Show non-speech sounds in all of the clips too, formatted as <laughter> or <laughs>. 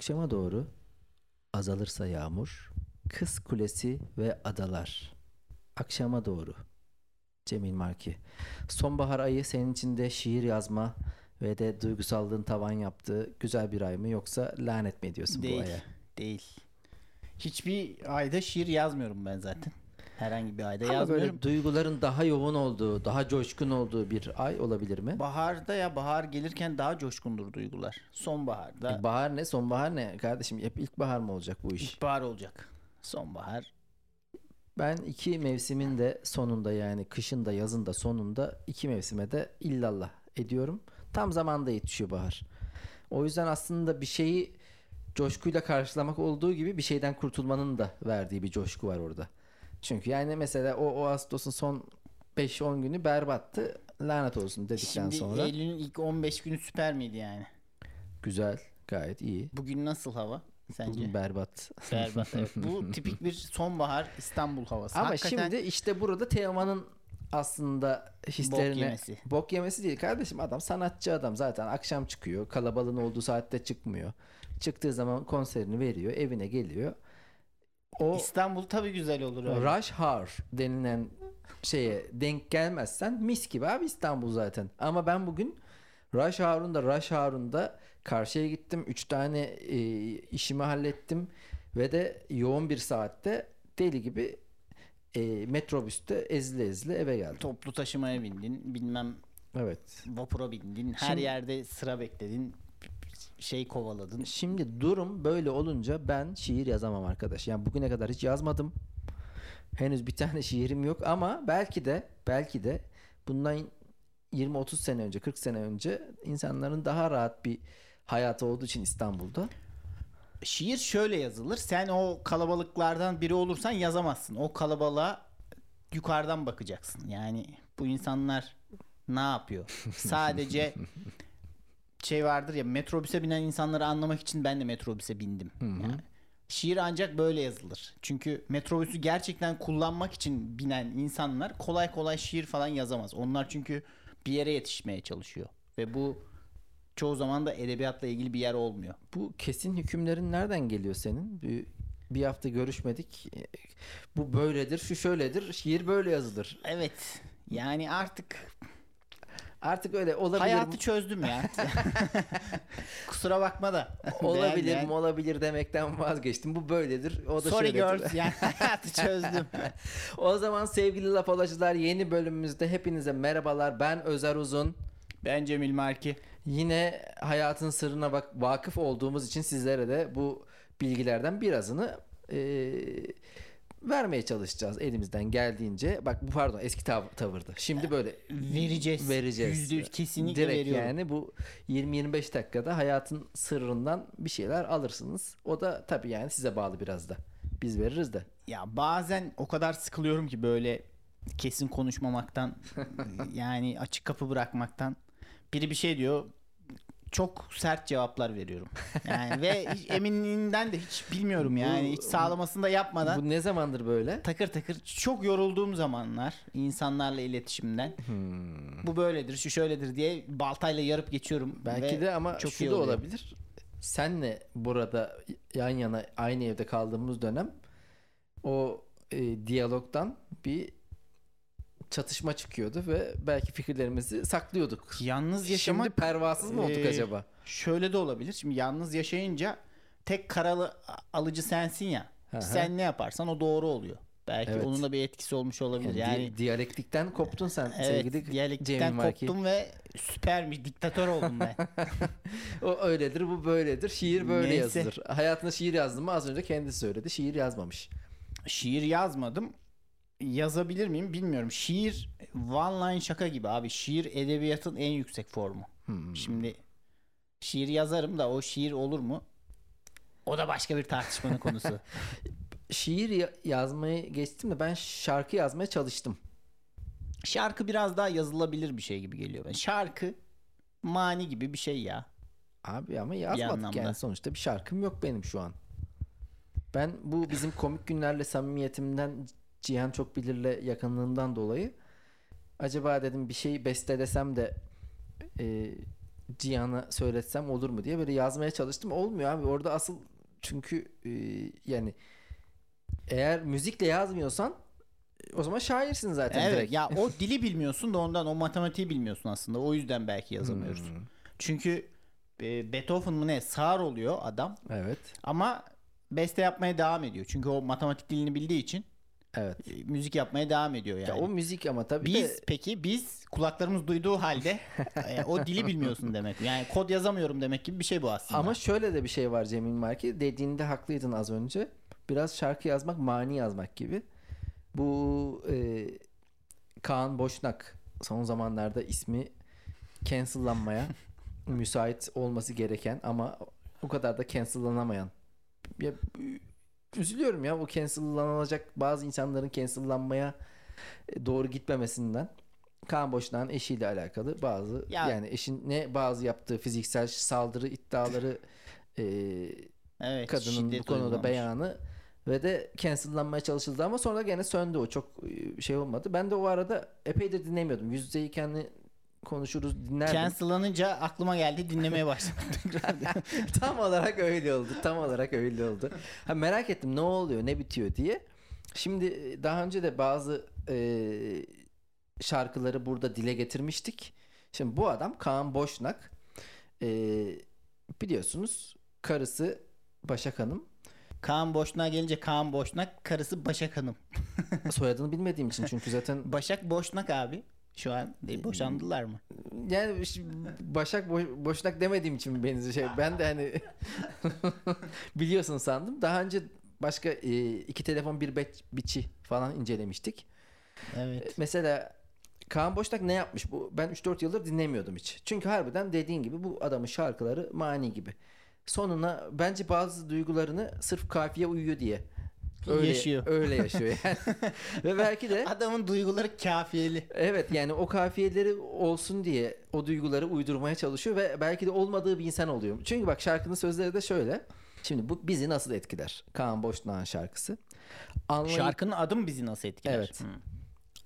Akşama doğru azalırsa yağmur, kız kulesi ve adalar. Akşama doğru. Cemil Marki. Sonbahar ayı senin için de şiir yazma ve de duygusallığın tavan yaptığı güzel bir ay mı yoksa lanet mi ediyorsun Değil. bu aya? Değil. Hiçbir ayda şiir yazmıyorum ben zaten. Herhangi bir ayda Ama yazmıyorum. böyle duyguların daha yoğun olduğu, daha coşkun olduğu bir ay olabilir mi? Baharda ya bahar gelirken daha coşkundur duygular. Sonbaharda Bahar ne, sonbahar ne? Kardeşim hep ilkbahar mı olacak bu iş? ilkbahar olacak. Sonbahar. Ben iki mevsimin de sonunda yani kışın da yazın da sonunda iki mevsime de illallah ediyorum. Tam zamanda yetişiyor bahar. O yüzden aslında bir şeyi coşkuyla karşılamak olduğu gibi bir şeyden kurtulmanın da verdiği bir coşku var orada. Çünkü yani mesela o, o Ağustos'un son 5-10 günü berbattı. Lanet olsun dedikten Şimdi sonra. Eylül'ün ilk 15 günü süper miydi yani? Güzel, gayet iyi. Bugün nasıl hava sence? Bugün berbat. Berbat evet. Bu <laughs> tipik bir sonbahar İstanbul havası. Ama Hakikaten şimdi işte burada Teoman'ın aslında hislerine Bok yemesi. bok yemesi değil kardeşim adam sanatçı adam zaten akşam çıkıyor kalabalığın olduğu saatte çıkmıyor çıktığı zaman konserini veriyor evine geliyor o İstanbul tabii güzel olur öyle. rush hour denilen şeye denk gelmezsen mis gibi abi İstanbul zaten ama ben bugün rush hour'un da rush hour'un da karşıya gittim 3 tane e, işimi hallettim ve de yoğun bir saatte deli gibi e, metrobüste ezile ezile eve geldim. Toplu taşımaya bindin. Bilmem Evet. vapura bindin. Her Şimdi- yerde sıra bekledin. Şey kovaladın. Şimdi durum böyle olunca ben şiir yazamam arkadaş. Yani bugüne kadar hiç yazmadım. Henüz bir tane <laughs> şiirim yok ama belki de belki de bundan 20-30 sene önce 40 sene önce insanların daha rahat bir hayatı olduğu için İstanbul'da Şiir şöyle yazılır. Sen o kalabalıklardan biri olursan yazamazsın. O kalabalığa yukarıdan bakacaksın. Yani bu insanlar ne yapıyor? <laughs> Sadece şey vardır ya metrobüse binen insanları anlamak için ben de metrobüse bindim. Yani şiir ancak böyle yazılır. Çünkü metrobüsü gerçekten kullanmak için binen insanlar kolay kolay şiir falan yazamaz. Onlar çünkü bir yere yetişmeye çalışıyor. Ve bu çoğu zaman da edebiyatla ilgili bir yer olmuyor. bu kesin hükümlerin nereden geliyor senin? Bir, bir hafta görüşmedik. Bu böyledir, şu şöyledir. Şiir böyle yazılır. Evet. Yani artık Artık öyle olabilir. hayatı çözdüm ya. <laughs> <laughs> Kusura bakma da. olabilir mi olabilir demekten vazgeçtim. Bu böyledir. O da Sorry girls yani <laughs> hayatı çözdüm. O zaman sevgili laf olacılar yeni bölümümüzde hepinize merhabalar. Ben Özer Uzun. Ben Cemil Marki. Yine hayatın sırrına bak vakıf olduğumuz için sizlere de bu bilgilerden birazını eee, vermeye çalışacağız elimizden geldiğince. Bak bu pardon eski tav- tavırdı. Şimdi böyle Vereceğiz. vereceğiz. Yüzde yüz kesinlikle Direkt veriyorum. yani bu 20-25 dakikada hayatın sırrından bir şeyler alırsınız. O da tabii yani size bağlı biraz da. Biz veririz de. Ya bazen o kadar sıkılıyorum ki böyle kesin konuşmamaktan <laughs> yani açık kapı bırakmaktan. Biri bir şey diyor çok sert cevaplar veriyorum. Yani ve hiç <laughs> eminliğinden de hiç bilmiyorum yani Bu- hiç sağlamasını da yapmadan Bu ne zamandır böyle? takır takır çok yorulduğum zamanlar insanlarla iletişimden Hmm. bu böyledir şu şöyledir diye baltayla yarıp geçiyorum. Belki ve de ama çok şu da oluyor. olabilir. Senle burada yan yana aynı evde kaldığımız dönem o e, diyalogdan bir çatışma çıkıyordu ve belki fikirlerimizi saklıyorduk. Yalnız yaşamak Şimdi pervasız mı olduk e, acaba? Şöyle de olabilir. Şimdi yalnız yaşayınca tek karalı alıcı sensin ya. Hı. Sen ne yaparsan o doğru oluyor. Belki Evet. onun da bir etkisi olmuş olabilir. Yani, Yani, di- diyalektikten koptun sen evet, sevgili diyalektikten koptum ve süpermiş diktatör oldum ben. <laughs> O öyledir, bu böyledir. Şiir böyle Neyse. yazılır. Hayatında şiir yazdın mı? Az önce kendisi söyledi. Şiir yazmamış. Şiir yazmadım. Yazabilir miyim bilmiyorum. Şiir one line şaka gibi abi. Şiir edebiyatın en yüksek formu. Hmm. Şimdi şiir yazarım da o şiir olur mu? O da başka bir tartışmanın <laughs> konusu. Şiir ya- yazmayı geçtim de ben şarkı yazmaya çalıştım. Şarkı biraz daha yazılabilir bir şey gibi geliyor. bana. Şarkı mani gibi bir şey ya. Abi ama yazmadık yani sonuçta bir şarkım yok benim şu an. Ben bu bizim komik günlerle samimiyetimden Cihan çok bilirle yakınlığından dolayı acaba dedim bir şey bestelesem de e, Cihan'a söyletsem olur mu diye böyle yazmaya çalıştım. Olmuyor abi. Orada asıl çünkü e, yani eğer müzikle yazmıyorsan e, o zaman şairsin zaten Evet direkt. ya o <laughs> dili bilmiyorsun da ondan o matematiği bilmiyorsun aslında. O yüzden belki yazamıyoruz. Hmm, Çünkü e, Beethoven mı ne sağır oluyor adam Evet. ama beste yapmaya devam ediyor. Çünkü o matematik dilini bildiği için Evet. e, müzik yapmaya devam ediyor yani. Ya o müzik ama tabii biz de peki biz kulaklarımız duyduğu halde <laughs> e, o dili bilmiyorsun demek. Yani kod yazamıyorum demek gibi bir şey bu aslında. ama şöyle de bir şey var Cemil Marki. Dediğinde haklıydın az önce. Biraz şarkı yazmak mani yazmak gibi. Bu e, Kaan Boşnak son zamanlarda ismi cancellanmaya <laughs> müsait olması gereken ama o kadar da cancellanamayan. Üzülüyorum ya bu cancellanacak bazı insanların cancellanmaya e, doğru gitmemesinden. Kaan Boşnak'ın eşiyle alakalı bazı Ya- yani eşin ne bazı yaptığı fiziksel saldırı iddiaları e, evet, kadının bu konuda uygulamış. beyanı ve de cancellanmaya çalışıldı ama sonra gene söndü o çok e, şey olmadı. Ben de o arada epeydir dinlemiyordum. Yüz yüzeyken konuşuruz dinlerdim. Cancellanınca aklıma geldi dinlemeye başladım. <laughs> tam olarak öyle oldu. Tam olarak öyle oldu. Ha, merak ettim ne oluyor, ne bitiyor diye. Şimdi e, daha önce de bazı e, şarkıları burada dile getirmiştik. Şimdi bu adam Kaan Boşnak e, biliyorsunuz karısı Başak Hanım. Kaan Boşnak gelince Kaan Boşnak karısı Başak Hanım. Soyadını bilmediğim için çünkü zaten <laughs> Başak Boşnak abi. Şu an e, boşandılar mı? yani Başak Bo- Boşnak demediğim için beni şey ben de hani <laughs> biliyorsun sandım. Daha önce başka e, iki telefon bir beç, biçi falan incelemiştik. Evet. Mesela Kaan Boşnak ne yapmış bu? Ben 3-4 yıldır dinlemiyordum hiç. Çünkü harbiden dediğin gibi bu adamın şarkıları mani gibi. Sonuna bence bazı duygularını sırf kafiye uyuyor diye öyle Yaşıyor. Öyle <laughs> yaşıyor yani. <laughs> Ve belki de Adamın duyguları kafiyeli. Evet yani o kafiyeleri olsun diye o duyguları uydurmaya çalışıyor ve belki de olmadığı bir insan oluyor. Çünkü bak şarkının sözleri de şöyle. Şimdi bu bizi nasıl etkiler? Kaan Boşnak'ın şarkısı. Anlay- Şarkının adı mı bizi nasıl etkiler? Evet. Hı.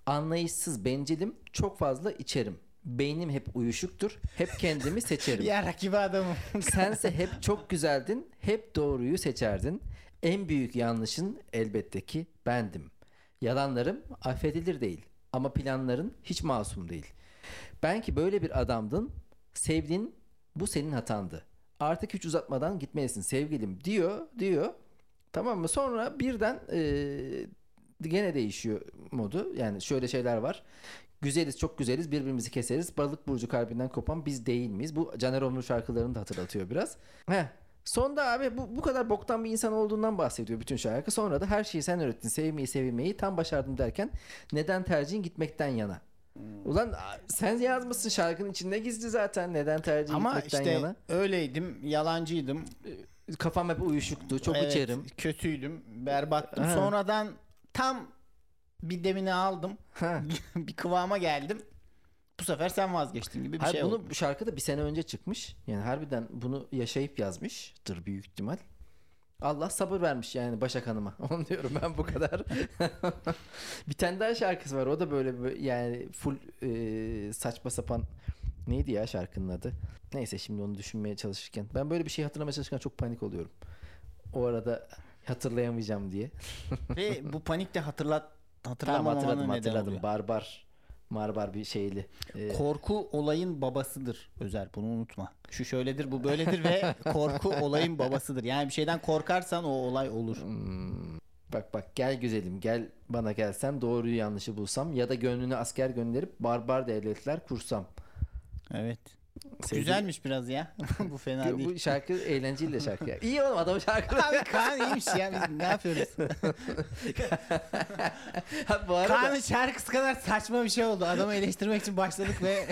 Anlayışsız bencilim, çok fazla içerim. Beynim hep uyuşuktur, hep kendimi seçerim. <laughs> Ya rakibi adamım. Sense hep çok güzeldin, hep doğruyu seçerdin. En büyük yanlışın elbette ki bendim. Yalanlarım affedilir değil ama planların hiç masum değil. Ben ki böyle bir adamdın, sevdin, bu senin hatandı. Artık hiç uzatmadan gitmelisin sevgilim diyor, diyor. Tamam mı? Sonra birden eee, gene değişiyor modu. Yani şöyle şeyler var. Güzeliz çok güzeliz birbirimizi keseriz. Balık burcu kalbinden kopan biz değil miyiz? Bu Caner Onur şarkılarını da hatırlatıyor biraz. Heh. Sonda abi bu, bu kadar boktan bir insan olduğundan bahsediyor bütün şarkı. Sonra da her şeyi sen öğrettin. Sevmeyi sevilmeyi tam başardım derken neden tercihin gitmekten yana? Ulan a- sen yazmışsın şarkının içinde gizli zaten neden tercihin Ama gitmekten işte yana? öyleydim, yalancıydım. Kafam hep uyuşuktu. Çok Evet, içerim. Kötüydüm, berbattım. Ha. Sonradan tam bir demini aldım. <laughs> Bir kıvama geldim. Bu sefer sen vazgeçtin gibi bir Hayır, şey bunu oldu. bu şarkı da bir sene önce çıkmış. Yani harbiden bunu yaşayıp yazmıştır büyük ihtimal. Allah sabır vermiş yani Başak Hanım'a. <laughs> Onu diyorum ben bu kadar. <laughs> bir tane daha şarkısı var. O da böyle, böyle yani full e, saçma sapan neydi ya şarkının adı? Neyse şimdi onu düşünmeye çalışırken. Ben böyle bir şey hatırlamaya çalışırken çok panik oluyorum. O arada hatırlayamayacağım diye. Ve bu panik de hatırlat Tamam hatırlamamana hatırladım hatırladım. Barbar. Marbar bir şeyli. E, Korku olayın babasıdır Özer bunu unutma. Şu şöyledir bu böyledir ve <laughs> korku olayın babasıdır. Yani bir şeyden korkarsan o olay olur. Hmm, Bak bak gel güzelim gel bana gelsen doğruyu yanlışı bulsam ya da gönlünü asker gönderip barbar devletler kursam. Evet. Sevgili- Güzelmiş biraz ya. <laughs> bu fena Bu- değil. Bu şarkı eğlenceli şarkı. ya. İyi oğlum adamın şarkı. Abi Kaan iyiymiş ya biz ne yapıyoruz? <laughs> Ha, bu arada Kaan'ın şarkısı kadar saçma bir şey oldu. Adamı eleştirmek için başladık ve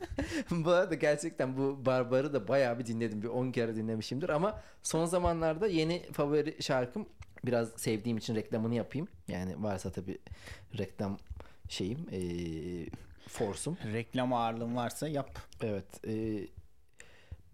<laughs> bu arada gerçekten bu barbarı da bayağı bir dinledim. Bir 10 kere dinlemişimdir ama son zamanlarda yeni favori şarkım biraz sevdiğim için reklamını yapayım. Yani varsa tabii reklam şeyim eee forsum. reklam ağırlığın varsa yap. Evet. e,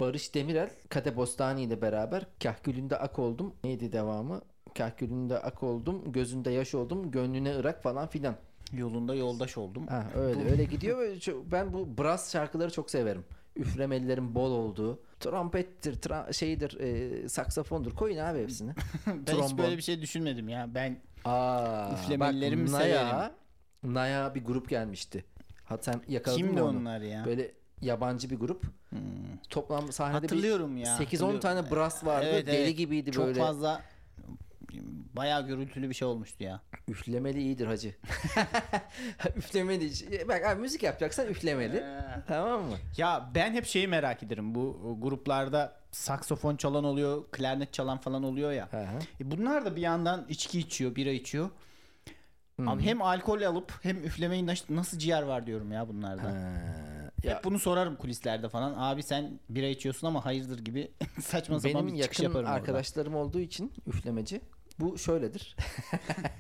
Barış Demirel, Kade Bostani ile beraber Kahkülünde ak oldum. Neydi devamı? Kahkülünde ak oldum, gözünde yaş oldum, gönlüne ırak falan filan. Yolunda yoldaş oldum. Ha, öyle öyle gidiyor. <laughs> Ben bu brass şarkıları çok severim. üflemelilerin bol olduğu, trompettir, tra- şeydir, e, saksafondur. Koyun abi hepsini. <laughs> ben hiç Trombon. böyle bir şey düşünmedim ya. Ben Aa, Üflemelileri mi bak, Naya, severim? Naya bir grup gelmişti. Ha sen yakaladın kimdi mı onu? onlar ya? Böyle yabancı bir grup. Hmm. Toplam sahnede Hatırlıyorum ya. 8-10 hatırlıyorum. tane brass vardı. Evet, Deli evet. gibiydi Çok böyle. fazla bayağı gürültülü bir şey olmuştu ya. Üflemeli iyidir hacı. <laughs> üflemeli. Bak abi müzik yapacaksan üflemeli. Ee, Tamam mı? Ya ben hep şeyi merak ederim. Bu gruplarda saksofon çalan oluyor, klarnet çalan falan oluyor ya. Hı hı. E bunlar da bir yandan içki içiyor, bira içiyor. Hmm. Abi hem alkol alıp hem üflemeyi nasıl, nasıl ciğer var diyorum ya bunlarda. Ha, ya Hep bunu sorarım kulislerde falan. Abi sen bira içiyorsun ama hayırdır gibi <laughs> saçma sapan benim bir çıkış yakın yaparım orada. arkadaşlarım olduğu için üflemeci. Bu şöyledir.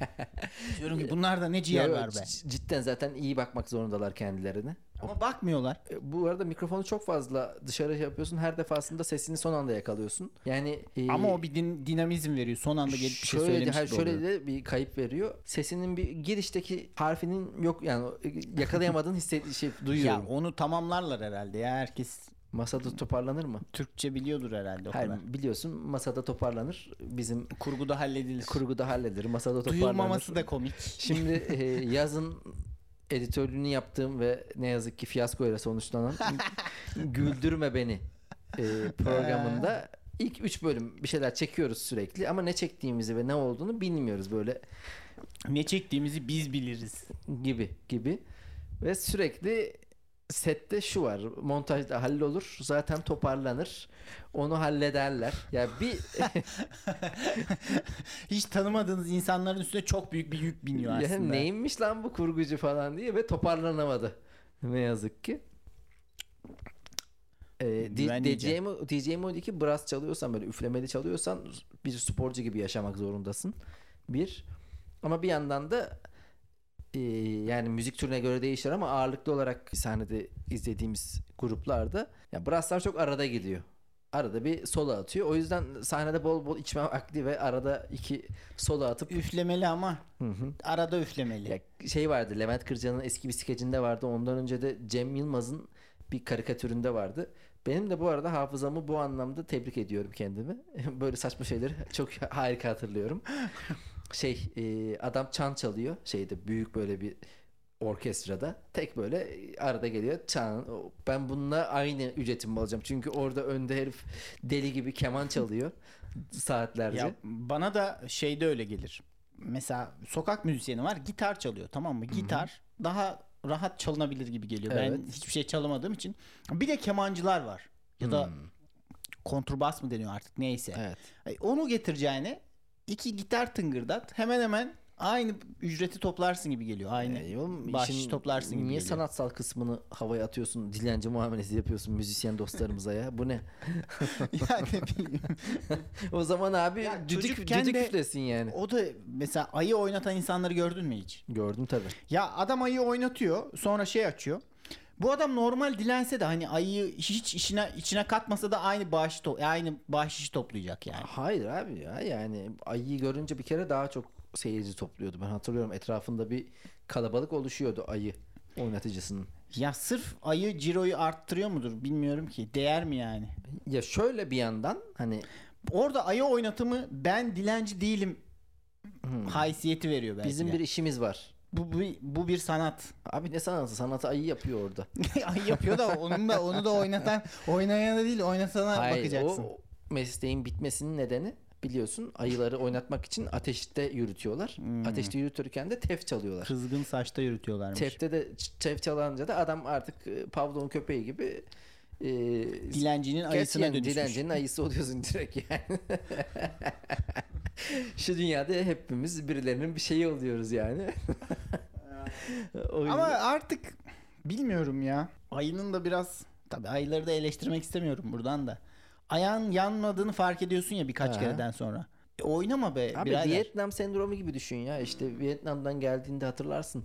<laughs> Diyorum ki bunlarda ne ciğer Ya, var be. Cidden zaten iyi bakmak zorundalar kendilerine. Ama bakmıyorlar. E, Bu arada mikrofonu çok fazla dışarı yapıyorsun. Her defasında sesini son anda yakalıyorsun. Yani e, Ama o bir din- dinamizm veriyor. Son anda gelip bir şey şöyle de, söylemiş gibi şöyle de bir kayıp veriyor. Sesinin bir girişteki harfinin yok yani e, yakalayamadığın <laughs> hisset şey Ya duyuyorum. onu tamamlarlar herhalde ya. Herkes Masada toparlanır mı? Türkçe biliyordur herhalde o Hayır, kadar. biliyorsun masada toparlanır. Bizim Kurguda halledilir. kurguda halledilir. Masada toparlanır. Duyulmaması da komik. Şimdi e, yazın editörlüğünü yaptığım ve ne yazık ki fiyasko ile sonuçlanan <laughs> Güldürme Beni e, programında ilk 3 bölüm bir şeyler çekiyoruz sürekli ama ne çektiğimizi ve ne olduğunu bilmiyoruz böyle ne çektiğimizi biz biliriz. gibi gibi ve sürekli sette şu var montajda hallolur zaten toparlanır onu hallederler ya bir <laughs> Hiç tanımadığınız insanların üstüne çok büyük bir yük biniyor aslında. neymiş lan bu kurgucu falan diye ve toparlanamadı ne yazık ki. Ee, D- Güvenleyeceğim. DJM, DJM12 brass çalıyorsan böyle üflemeli çalıyorsan bir sporcu gibi yaşamak zorundasın. Bir. Ama bir yandan da yani müzik türüne göre değişir ama ağırlıklı olarak sahnede izlediğimiz gruplarda ya brasslar çok arada gidiyor. Arada bir solo atıyor. O yüzden sahnede bol bol içme akli ve arada iki solo atıp Üflemeli ama Hı hı. arada üflemeli. Ya şey vardı Levent Kırca'nın eski bir skecinde vardı. Ondan önce de Cem Yılmaz'ın bir karikatüründe vardı. Benim de bu arada hafızamı bu anlamda tebrik ediyorum kendimi. <laughs> Böyle saçma şeyleri çok harika hatırlıyorum. <laughs> Şey e, adam çan çalıyor şeyde büyük böyle bir orkestrada tek böyle arada geliyor çan ben bununla aynı ücretimi alacağım çünkü orada önde herif deli gibi keman çalıyor <laughs> saatlerce. Ya bana da şeyde öyle gelir. Mesela sokak müzisyeni var gitar çalıyor tamam mı? Gitar daha rahat çalınabilir gibi geliyor. Ben Evet. hiçbir şey çalamadığım için. Bir de kemancılar var. Ya da Hmm. kontrbas mı deniyor artık neyse. Evet. Onu getireceğine iki gitar tıngırdat hemen hemen aynı ücreti toplarsın gibi geliyor. Aynı E, oğlum, bahşiş işin toplarsın gibi Niye geliyor. sanatsal kısmını havaya atıyorsun? Dilenci muamelesi yapıyorsun müzisyen dostlarımıza ya. Bu ne? <laughs> yani ne bileyim. <laughs> o zaman abi Ya düdük, çocukken düdük de- üflesin yani. O da mesela ayı oynatan insanları gördün mü hiç? Gördüm tabii. Ya adam ayı oynatıyor sonra şey açıyor. Bu adam normal dilense de hani ayıyı hiç işine içine katmasa da aynı bağış to- aynı bahşişi toplayacak yani. Hayır abi ya yani ayıyı görünce bir kere daha çok seyirci topluyordu. Ben hatırlıyorum etrafında bir kalabalık oluşuyordu ayı oynatıcısının. Ya sırf ayı ciroyu arttırıyor mudur bilmiyorum ki. Değer mi yani? Ya şöyle bir yandan hani Orada ayı oynatımı ben dilenci değilim haysiyeti veriyor belki bizim de. bir işimiz var. Bu, bu, bu bir sanat. Abi ne sanatı? Sanatı ayı yapıyor orada. <laughs> ayı yapıyor da onun da onu da oynatan oynayana değil oynatana Hayır, bakacaksın. o mesleğin bitmesinin nedeni biliyorsun ayıları oynatmak için ateşte yürütüyorlar. Hmm. Ateşte yürütürken de tef çalıyorlar. Kızgın saçta yürütüyorlarmış. Tefte de tef çalınca da adam artık e, Pavlov'un köpeği gibi e, Dilencinin ayısına gerçekten dönüşmüş. dilencinin ayısı oluyorsun direkt yani. <laughs> Şu dünyada hepimiz birilerinin bir şeyi oluyoruz yani. <laughs> Ama artık bilmiyorum ya. Ayının da biraz tabii ayıları da eleştirmek istemiyorum buradan da. Ayağın yanmadığını fark ediyorsun ya birkaç Ha. kereden sonra. E, oynama be Abi birader. Vietnam sendromu gibi düşün ya. İşte Vietnam'dan geldiğinde hatırlarsın.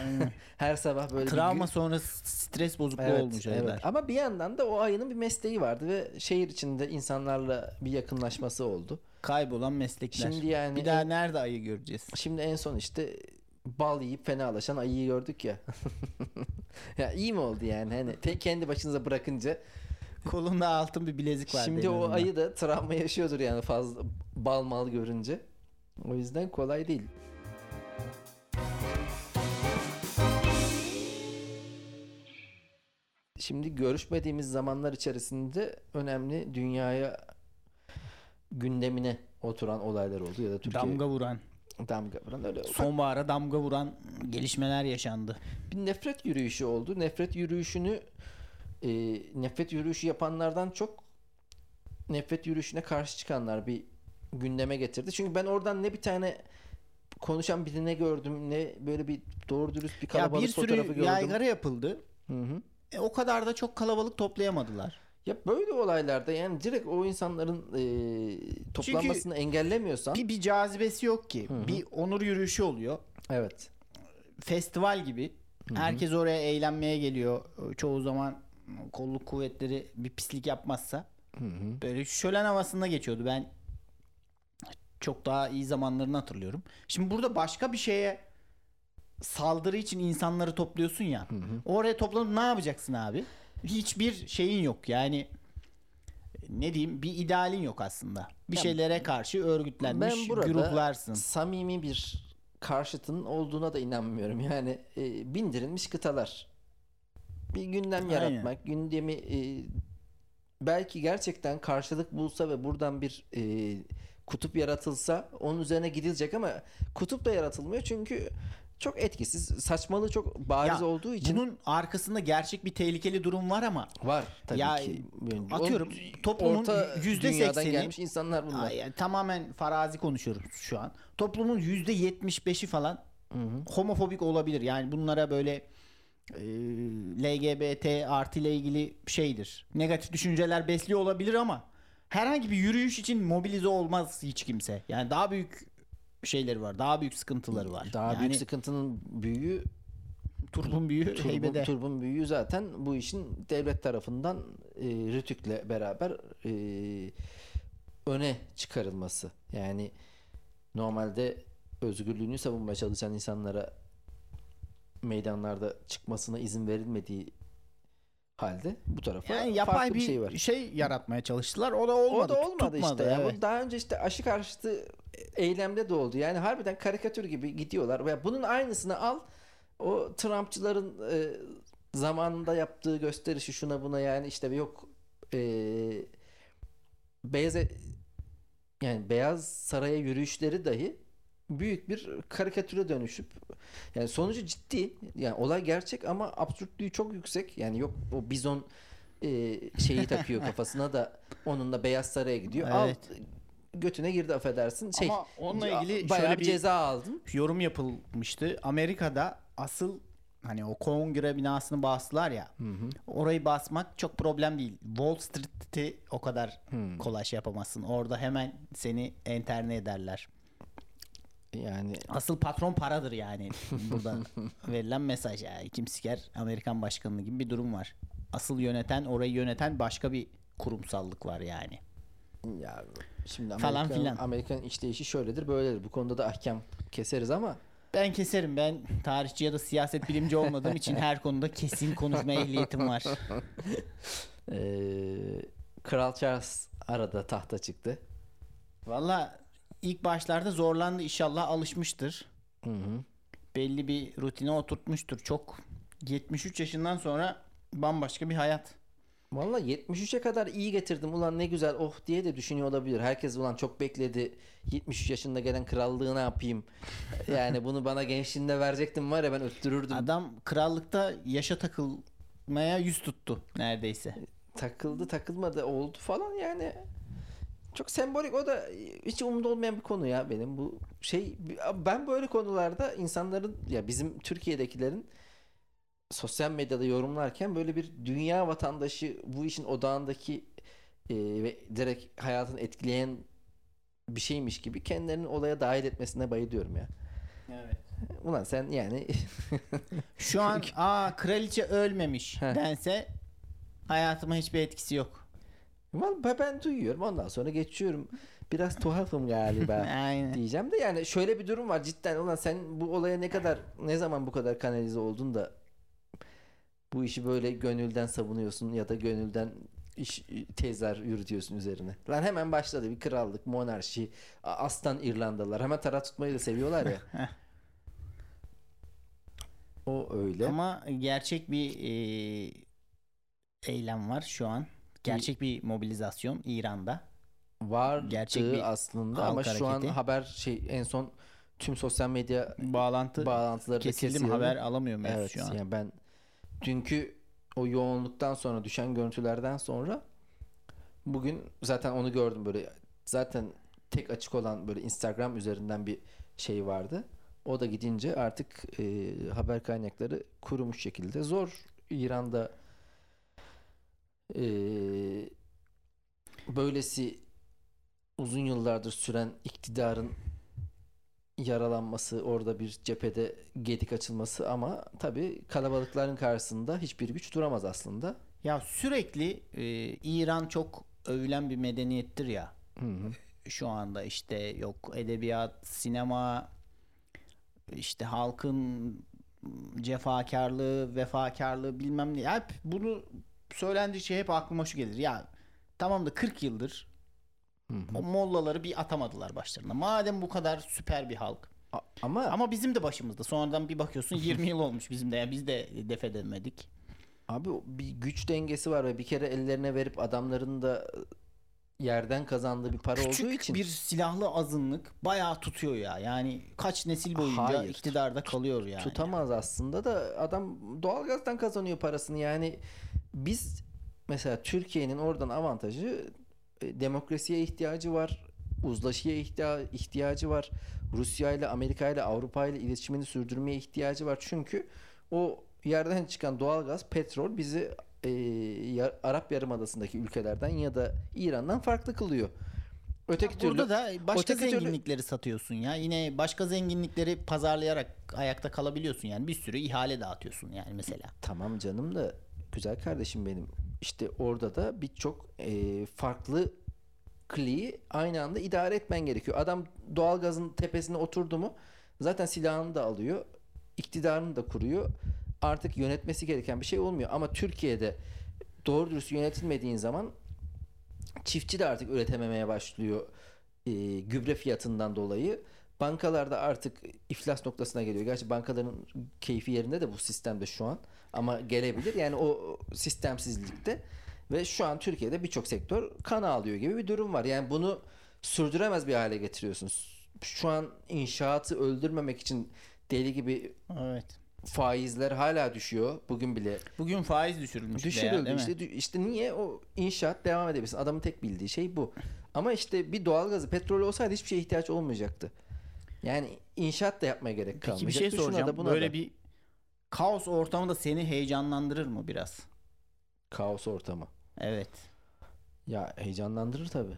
Aynen. <laughs> Her sabah böyle bir Travma sonrası stres bozukluğu Evet, olmuş evet. ayılar. Ama bir yandan da o ayının bir mesleği vardı ve şehir içinde insanlarla bir yakınlaşması oldu. Kaybolan meslekler. Şimdi yani bir daha nerede ayı göreceğiz? şimdi en son işte bal yiyip fenalaşan ayıyı gördük ya. <laughs> Ya iyi mi oldu yani hani tek kendi başınıza bırakınca Kolunda altın bir bilezik var. şimdi o ayı da travma yaşıyordur yani fazla bal mal görünce. O yüzden kolay değil. Şimdi görüşmediğimiz zamanlar içerisinde önemli dünyaya gündemine oturan olaylar oldu ya da Türkiye damga vuran, damga vuran öyle sonbahara damga vuran gelişmeler yaşandı. bir nefret yürüyüşü oldu. Nefret yürüyüşünü e, nefret yürüyüşü yapanlardan çok nefret yürüyüşüne karşı çıkanlar bir gündeme getirdi. Çünkü ben oradan ne bir tane konuşan birini gördüm ne böyle bir doğru dürüst bir Ya kalabalık bir fotoğrafı sürü gördüm. yaygara yapıldı. Hı hı. E, o kadar da çok kalabalık toplayamadılar. Ya böyle olaylarda yani direkt o insanların e, toplanmasını engellemiyorsan Bir, bir cazibesi yok ki. Hı hı. Bir onur yürüyüşü oluyor. evet. Festival gibi. Hı hı. Herkes oraya eğlenmeye geliyor. Çoğu zaman kolluk kuvvetleri bir pislik yapmazsa Hı hı. böyle şölen havasında geçiyordu. Ben çok daha iyi zamanlarını hatırlıyorum. Şimdi burada başka bir şeye saldırı için insanları topluyorsun ya. Hı hı. Oraya toplanıp ne yapacaksın abi? Hiçbir şeyin yok. Yani ne diyeyim bir idealin yok aslında. Bir Ya, şeylere karşı örgütlenmiş ben burada gruplarsın. samimi bir karşıtın olduğuna da inanmıyorum. Yani e, bindirilmiş kıtalar. Bir gündem Aynen. yaratmak, gündemi e, belki gerçekten karşılık bulsa ve buradan bir e, kutup yaratılsa onun üzerine gidilecek ama kutup da yaratılmıyor çünkü çok etkisiz, saçmalığı çok bariz Ya, olduğu için Bunun arkasında gerçek bir tehlikeli durum var ama var tabii Ya, ki. Yani atıyorum, o- toplumun orta yüzde sekseni- gelmiş insanlar bunlar. Yani tamamen farazi konuşuyoruz şu an. Toplumun %75'i falan Hı hı. homofobik olabilir. Yani bunlara böyle e, LGBT artı ile ilgili şeydir. Negatif düşünceler besliyor olabilir ama herhangi bir yürüyüş için mobilize olmaz hiç kimse. Yani daha büyük şeyleri var. Daha büyük sıkıntıları var. Daha yani büyük sıkıntının büyüğü turbun büyüğü Turbun, heybede. turbun büyüğü zaten bu işin devlet tarafından e, Rütük'le beraber e, öne çıkarılması. Yani normalde özgürlüğünü savunmaya çalışan insanlara meydanlarda çıkmasına izin verilmediği halde bu tarafa yani yapay bir bir şey var. şey yaratmaya çalıştılar. O da olmadı. O da olmadı tutmadı, işte. ya. evet. Bu daha önce işte aşı karşıtı eylemde de oldu. Yani harbiden karikatür gibi gidiyorlar. Ve bunun aynısını al. O Trumpçıların e, zamanında yaptığı gösterişi şuna buna yani işte yok e, beyaz e- yani beyaz saraya yürüyüşleri dahi büyük bir karikatüre dönüşüp yani sonucu ciddi yani olay gerçek ama absürtlüğü çok yüksek yani yok o bizon e, şeyi takıyor <laughs> kafasına da onunla beyaz saraya gidiyor al Evet. götüne girdi affedersin şey Ama onunla ilgili bayağı şöyle bir ceza aldın yorum yapılmıştı. Amerika'da asıl hani o kongre binasını bastılar ya. Orayı basmak çok problem değil. Wall Street'i o kadar Hmm. kolay şey yapamazsın. Orada hemen seni enterne ederler. Yani Asıl patron paradır yani. Burada <laughs> verilen mesaj ya. Kim siker Amerikan başkanlığı gibi bir durum var. Asıl yöneten orayı yöneten başka bir kurumsallık var yani. Ya şimdi Falan Amerikan, filan. Amerikan işleyişi şöyledir böyledir. Bu konuda da ahkam keseriz ama Ben keserim. Ben tarihçi ya da siyaset bilimci olmadığım için her konuda kesin konuşma ehliyetim var. eee, <laughs> Kral Charles arada tahta çıktı. Valla ilk başlarda zorlandı inşallah alışmıştır. Hı hı. Belli bir rutine oturtmuştur. Çok 73 yaşından sonra bambaşka bir hayat. Valla 73'e kadar iyi getirdim ulan ne güzel oh diye de düşünüyor olabilir. Herkes ulan çok bekledi 73 yaşında gelen krallığı ne yapayım. Yani bunu bana gençliğinde verecektim var ya ben öttürürdüm. Adam krallıkta yaşa takılmaya yüz tuttu neredeyse. Takıldı takılmadı oldu falan yani. Çok sembolik o da hiç umurumda olmayan bir konu ya benim bu şey ben böyle konularda insanların ya bizim Türkiye'dekilerin sosyal medyada yorumlarken böyle bir dünya vatandaşı bu işin odağındaki e, ve direkt hayatını etkileyen bir şeymiş gibi kendilerini olaya dahil etmesine bayılıyorum ya. Evet. Ulan sen yani Şu an <laughs> aa kraliçe ölmemiş Heh. dense hayatıma hiçbir etkisi yok. Vallahi ben duyuyorum ondan sonra geçiyorum. Biraz tuhafım galiba. <laughs> Diyeceğim de yani şöyle bir durum var cidden ulan sen bu olaya ne kadar ne zaman bu kadar kanalize oldun da bu işi böyle gönülden savunuyorsun ya da gönülden iş tezler yürütüyorsun üzerine. Lan hemen başladı bir krallık, monarşi, aslan İrlandalılar. Hemen taraf tutmayı da seviyorlar ya. <laughs> o öyle. Ama gerçek bir e, eylem var şu an. Gerçek bir mobilizasyon İran'da. Vardı gerçek bir aslında ama şu an hareketi. haber şey en son tüm sosyal medya Bağlantı bağlantıları kesildi haber alamıyor muyuz Evet şu an? yani ben dünkü o yoğunluktan sonra düşen görüntülerden sonra bugün zaten onu gördüm böyle zaten tek açık olan böyle Instagram üzerinden bir şey vardı. O da gidince artık e, haber kaynakları kurumuş şekilde zor İran'da e, böylesi uzun yıllardır süren iktidarın yaralanması, orada bir cephede gedik açılması ama tabii kalabalıkların karşısında hiçbir güç duramaz aslında. Ya sürekli e, İran çok övülen bir medeniyettir ya. Hı hı. Şu anda işte yok edebiyat, sinema, işte halkın cefakarlığı, vefakarlığı bilmem ne. Hep bunu söylendikçe hep aklıma şu gelir. Ya tamam da 40 yıldır Hı hı. o mollaları bir atamadılar başlarına. Madem bu kadar süper bir halk. A- Ama Ama bizim de başımızda. Sonradan bir bakıyorsun 20 yıl olmuş bizim de. Yani biz de def edemedik. abi bir güç dengesi var ve bir kere ellerine verip adamların da yerden kazandığı bir para Küçük olduğu için bir silahlı azınlık bayağı tutuyor ya. Yani kaç nesil boyunca Hayır. iktidarda kalıyor yani. tutamaz aslında da adam doğalgazdan kazanıyor parasını yani biz mesela Türkiye'nin oradan avantajı e, demokrasiye ihtiyacı var uzlaşıya ihtiya- ihtiyacı var Rusya ile Amerika ile Avrupa ile iletişimini sürdürmeye ihtiyacı var çünkü o yerden çıkan doğalgaz petrol bizi e, ya- Arap Yarımadası'ndaki ülkelerden ya da İran'dan farklı kılıyor. Öteki türlü Burada da başka öteki türlü- zenginlikleri satıyorsun ya. Yine başka zenginlikleri pazarlayarak ayakta kalabiliyorsun yani. Bir sürü ihale dağıtıyorsun yani mesela. Tamam canım da güzel kardeşim benim. İşte orada da birçok e, farklı kliği aynı anda idare etmen gerekiyor. Adam doğalgazın tepesine oturdu mu zaten silahını da alıyor. iktidarını da kuruyor. Artık yönetmesi gereken bir şey olmuyor. Ama Türkiye'de doğru dürüst yönetilmediğin zaman çiftçi de artık üretememeye başlıyor e, gübre fiyatından dolayı. Bankalarda artık iflas noktasına geliyor. Gerçi bankaların keyfi yerinde de bu sistemde şu an. Ama gelebilir. Yani o sistemsizlikte ve şu an Türkiye'de birçok sektör kan ağlıyor gibi bir durum var. Yani bunu sürdüremez bir hale getiriyorsunuz. Şu an inşaatı öldürmemek için deli gibi Evet. Faizler hala düşüyor. Bugün bile Bugün faiz düşürülmüş. bir Düşürüldü mi? işte dü- işte niye o inşaat devam edebilsin adamın tek bildiği şey bu ama işte bir doğalgazı petrol olsaydı hiçbir şeye ihtiyaç olmayacaktı yani inşaat da yapmaya gerek Peki bir kalmayacaktı şey Şuna da soracağım. buna Böyle da. bir kaos ortamı da seni heyecanlandırır mı biraz? kaos ortamı Evet. ya heyecanlandırır tabi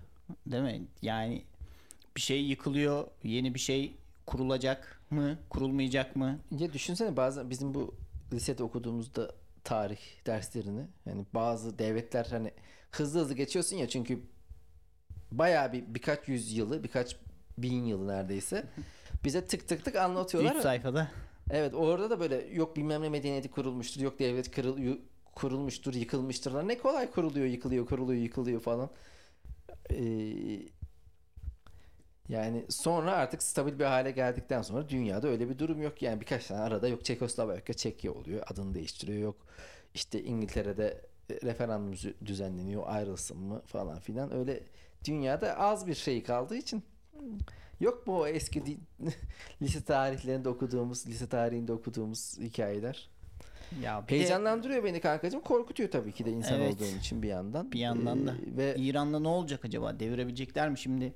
Değil mi? Yani bir şey yıkılıyor, yeni bir şey kurulacak mı, kurulmayacak mı? ya düşünsene bazen bizim bu lisede okuduğumuzda tarih derslerini yani bazı devletler hani hızlı hızlı geçiyorsun ya çünkü bayağı bir birkaç yüz yılı birkaç bin yılı neredeyse <laughs> bize tık tık tık anlatıyorlar 3 sayfada. Evet orada da böyle yok bilmem ne medeniyeti kurulmuştur yok devlet kırıl, kurulmuştur yıkılmıştır ne kolay kuruluyor yıkılıyor kuruluyor yıkılıyor falan. Ee, yani sonra artık stabil bir hale geldikten sonra dünyada öyle bir durum yok. Yani birkaç tane arada yok. Çekoslovakya Çekya oluyor. Adını değiştiriyor. Yok. İşte İngiltere'de referandum düz- düzenleniyor. Ayrılsın mı falan filan. Öyle dünyada az bir şey kaldığı için yok bu eski <laughs> lise tarihlerinde okuduğumuz lise tarihinde okuduğumuz hikayeler. Ya bir de heyecanlandırıyor beni kankacığım. Korkutuyor tabii ki de insan Evet. olduğum için bir yandan. Bir yandan da. Ee, ve İran'da ne olacak acaba? Devirebilecekler mi? Şimdi?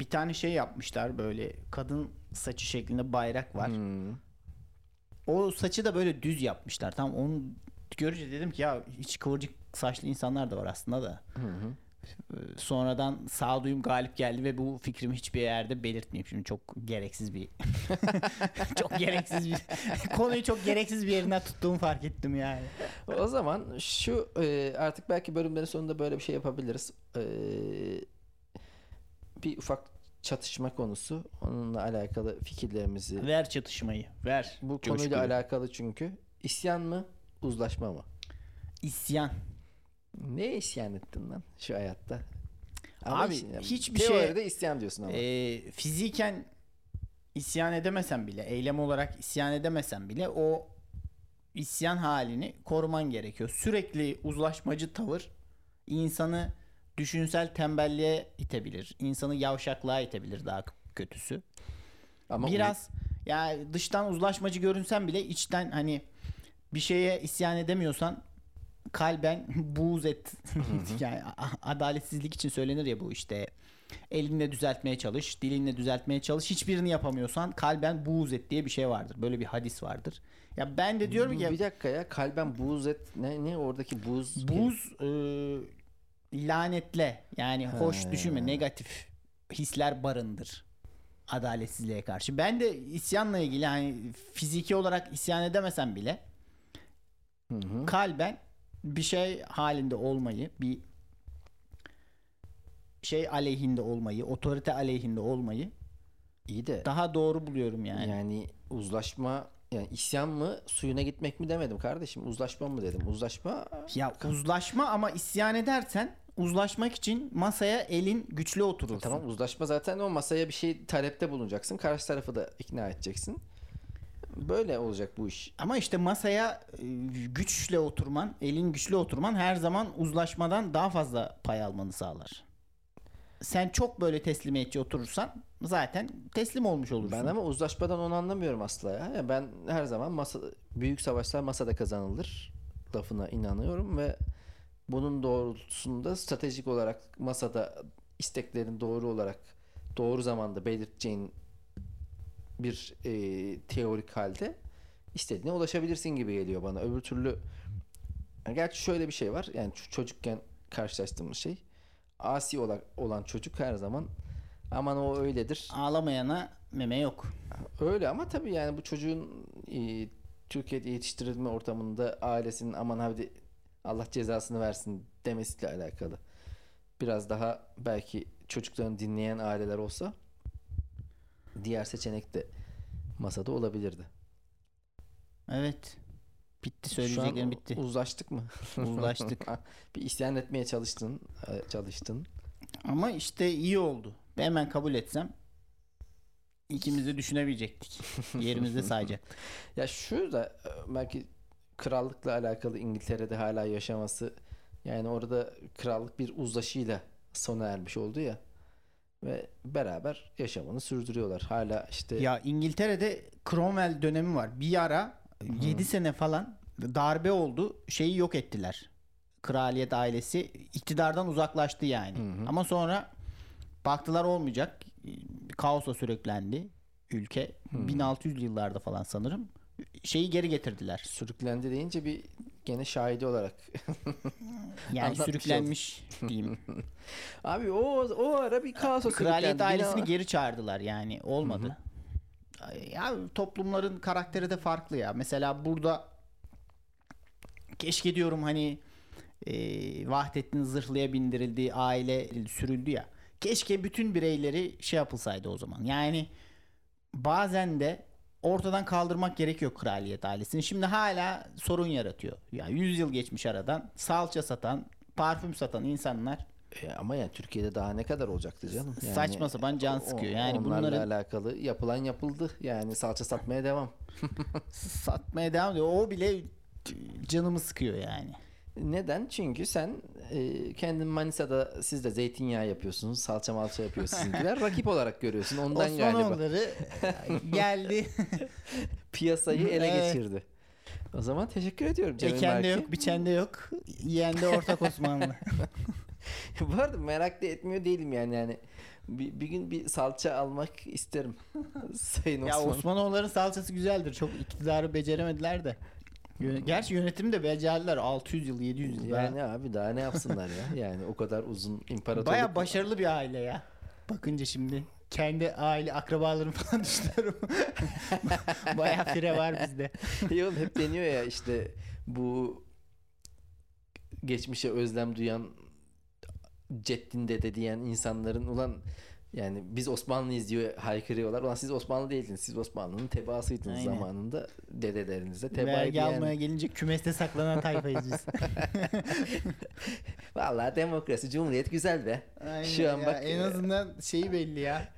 Bir tane şey yapmışlar böyle kadın saçı şeklinde bayrak var. Hmm. O saçı da böyle düz yapmışlar. Tam onu görünce dedim ki ya hiç kıvırcık saçlı insanlar da var aslında da. Hı hı. Ee, Sonradan sağduyum galip geldi ve bu fikrimi hiçbir yerde belirtmeyeyim. Şimdi çok gereksiz bir <laughs> çok gereksiz bir <laughs> konuyu çok gereksiz bir yerinden tuttuğumu fark ettim yani. O zaman şu e, artık belki bölümlerin sonunda böyle bir şey yapabiliriz. E, bir ufak çatışma konusu. Onunla alakalı fikirlerimizi Ver çatışmayı. Ver. bu coşkuyu. konuyla alakalı çünkü isyan mı uzlaşma mı? İsyan. Ne isyan ettin lan şu hayatta? Abi, işte- hiçbir teoride isyan diyorsun ama. Ee, fiziken isyan edemesen bile, eylem olarak isyan edemesen bile o isyan halini koruman gerekiyor. Sürekli uzlaşmacı tavır insanı düşünsel tembelliğe itebilir. insanı yavşaklığa itebilir daha kötüsü. ama Biraz ya dıştan uzlaşmacı görünsen bile içten hani bir şeye isyan edemiyorsan kalben <laughs> buğz et. <laughs> yani adaletsizlik için söylenir ya bu işte. Elinle düzeltmeye çalış, dilinle düzeltmeye çalış. Hiçbirini yapamıyorsan kalben buğz et diye bir şey vardır. Böyle bir hadis vardır. Ya ben de diyorum ki bir dakika ya kalben buz et ne ne oradaki buz buz e, lanetle yani hoş düşünme negatif hisler barındır adaletsizliğe karşı. Ben de isyanla ilgili hani fiziki olarak isyan edemesem bile Hı hı. kalben bir şey halinde olmayı, bir şey aleyhinde olmayı, otorite aleyhinde olmayı İyi de daha doğru buluyorum yani. yani. uzlaşma yani isyan mı suyuna gitmek mi demedim kardeşim. Uzlaşma mı dedim? Uzlaşma Ya uzlaşma ama isyan edersen uzlaşmak için masaya elin güçlü oturursun. tamam uzlaşma zaten o masaya bir şey talepte bulunacaksın. Karşı tarafı da ikna edeceksin. Böyle olacak bu iş. Ama işte masaya e, güçle oturman, elin güçlü oturman her zaman uzlaşmadan daha fazla pay almanı sağlar. Sen çok böyle teslimiyetçi oturursan zaten teslim olmuş olursun. ben ama uzlaşmadan onu anlamıyorum asla ya. Ya ben her zaman masa büyük savaşlar masada kazanılır lafına inanıyorum ve bunun doğrultusunda stratejik olarak masada isteklerin doğru olarak doğru zamanda belirteceğin bir e, teorik halde istediğine ulaşabilirsin gibi geliyor bana. Öbür türlü gerçi şöyle bir şey var. Yani çocukken karşılaştığımız şey asi olan, çocuk her zaman aman o öyledir. Ağlamayana meme yok. Öyle ama tabii yani bu çocuğun e, Türkiye'de yetiştirilme ortamında ailesinin aman hadi Allah cezasını versin demesiyle alakalı. Biraz daha belki çocuklarını dinleyen aileler olsa diğer seçenek de masada olabilirdi. Evet. Bitti söyleyeceklerim bitti. uzlaştık mı? <laughs> Uzlaştık. bir isyan etmeye çalıştın, e, çalıştın. Ama işte iyi oldu. Hemen kabul etsem ikimiz de düşünebilecektik. <laughs> Yerimizde sayacak. Ya şu da e, belki krallıkla alakalı İngiltere'de hala yaşaması yani orada krallık bir uzlaşıyla sona ermiş oldu ya ve beraber yaşamını sürdürüyorlar. Hala işte Ya İngiltere'de Cromwell dönemi var. Bir ara 7 sene falan darbe oldu. Şeyi yok ettiler. Kraliyet ailesi iktidardan uzaklaştı yani. Ama sonra baktılar olmayacak. Kaosa sürüklendi ülke. 1600 yıllarda falan sanırım. Şeyi geri getirdiler. sürüklendi deyince bir gene şahidi olarak. <laughs> Yani sürüklenmiş diyeyim. <laughs> Abi o o ara bir kaosa Kraliyet sürüklendi. ailesini Bina- geri çağırdılar yani olmadı. Ya toplumların karakteri de farklı ya. Mesela burada keşke diyorum hani e, Vahdettin zırhlıya bindirildiği aile sürüldü ya. Keşke bütün bireyleri şey yapılsaydı o zaman. Yani bazen de ortadan kaldırmak gerekiyor kraliyet ailesini. Şimdi hala sorun yaratıyor. Ya 100 yıl geçmiş aradan salça satan, parfüm satan insanlar E, ama yani Türkiye'de daha ne kadar olacaktı canım? Yani Saçma sapan can sıkıyor. Yani onlarla bunların- alakalı yapılan yapıldı. Yani salça satmaya devam. <laughs> satmaya devam ediyor. O bile canımı sıkıyor yani. Neden? Çünkü sen e, kendin Manisa'da siz de zeytinyağı yapıyorsunuz, salça malça yapıyorsunuz <laughs> rakip olarak görüyorsun. Ondan galiba Osmanoğulları geldi. <laughs> piyasayı ele Evet. geçirdi. O zaman teşekkür ediyorum Cemil Eken de yok, biçen de yok. Yiyen de ortak Osmanlı. <laughs> Bu arada merak da etmiyor değilim yani yani. Bir, bir gün bir salça almak isterim. <laughs> Sayın ya Osman. Osmanoğulların salçası güzeldir. Çok iktidarı beceremediler de. Gerçi yönetimi de becerdiler 600 yıl 700 yıl. Yani abi daha ne yapsınlar ya? <laughs> Yani o kadar uzun imparatorluk. Baya başarılı bir aile ya. Bakınca şimdi kendi aile akrabalarım falan düşünüyorum. Baya fire var bizde. Oğlum hep deniyor ya işte bu geçmişe özlem duyan Ceddin dede diyen insanların ulan Yani biz Osmanlıyız diyor haykırıyorlar. Ulan siz Osmanlı değildiniz. Siz Osmanlı'nın tebaasıydınız Aynen. zamanında. Dedelerinizde tebaaydı Vergi yani. almaya gelince kümeste saklanan tayfayız biz. <laughs> Vallahi demokrasi, cumhuriyet güzel be. Aynen Şu an ya, bak en e, azından şeyi belli ya.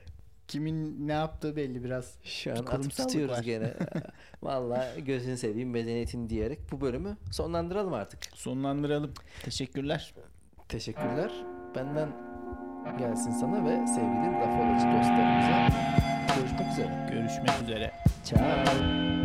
Kimin ne yaptığı belli biraz. Şu an atıp tutuyoruz var. gene. <laughs> Vallahi gözünü seveyim medeniyetin diyerek bu bölümü sonlandıralım artık. Sonlandıralım. Teşekkürler. Teşekkürler. Benden gelsin sana ve sevgili Rafolacı dostlarımıza. Görüşmek üzere. Görüşmek üzere. Ciao.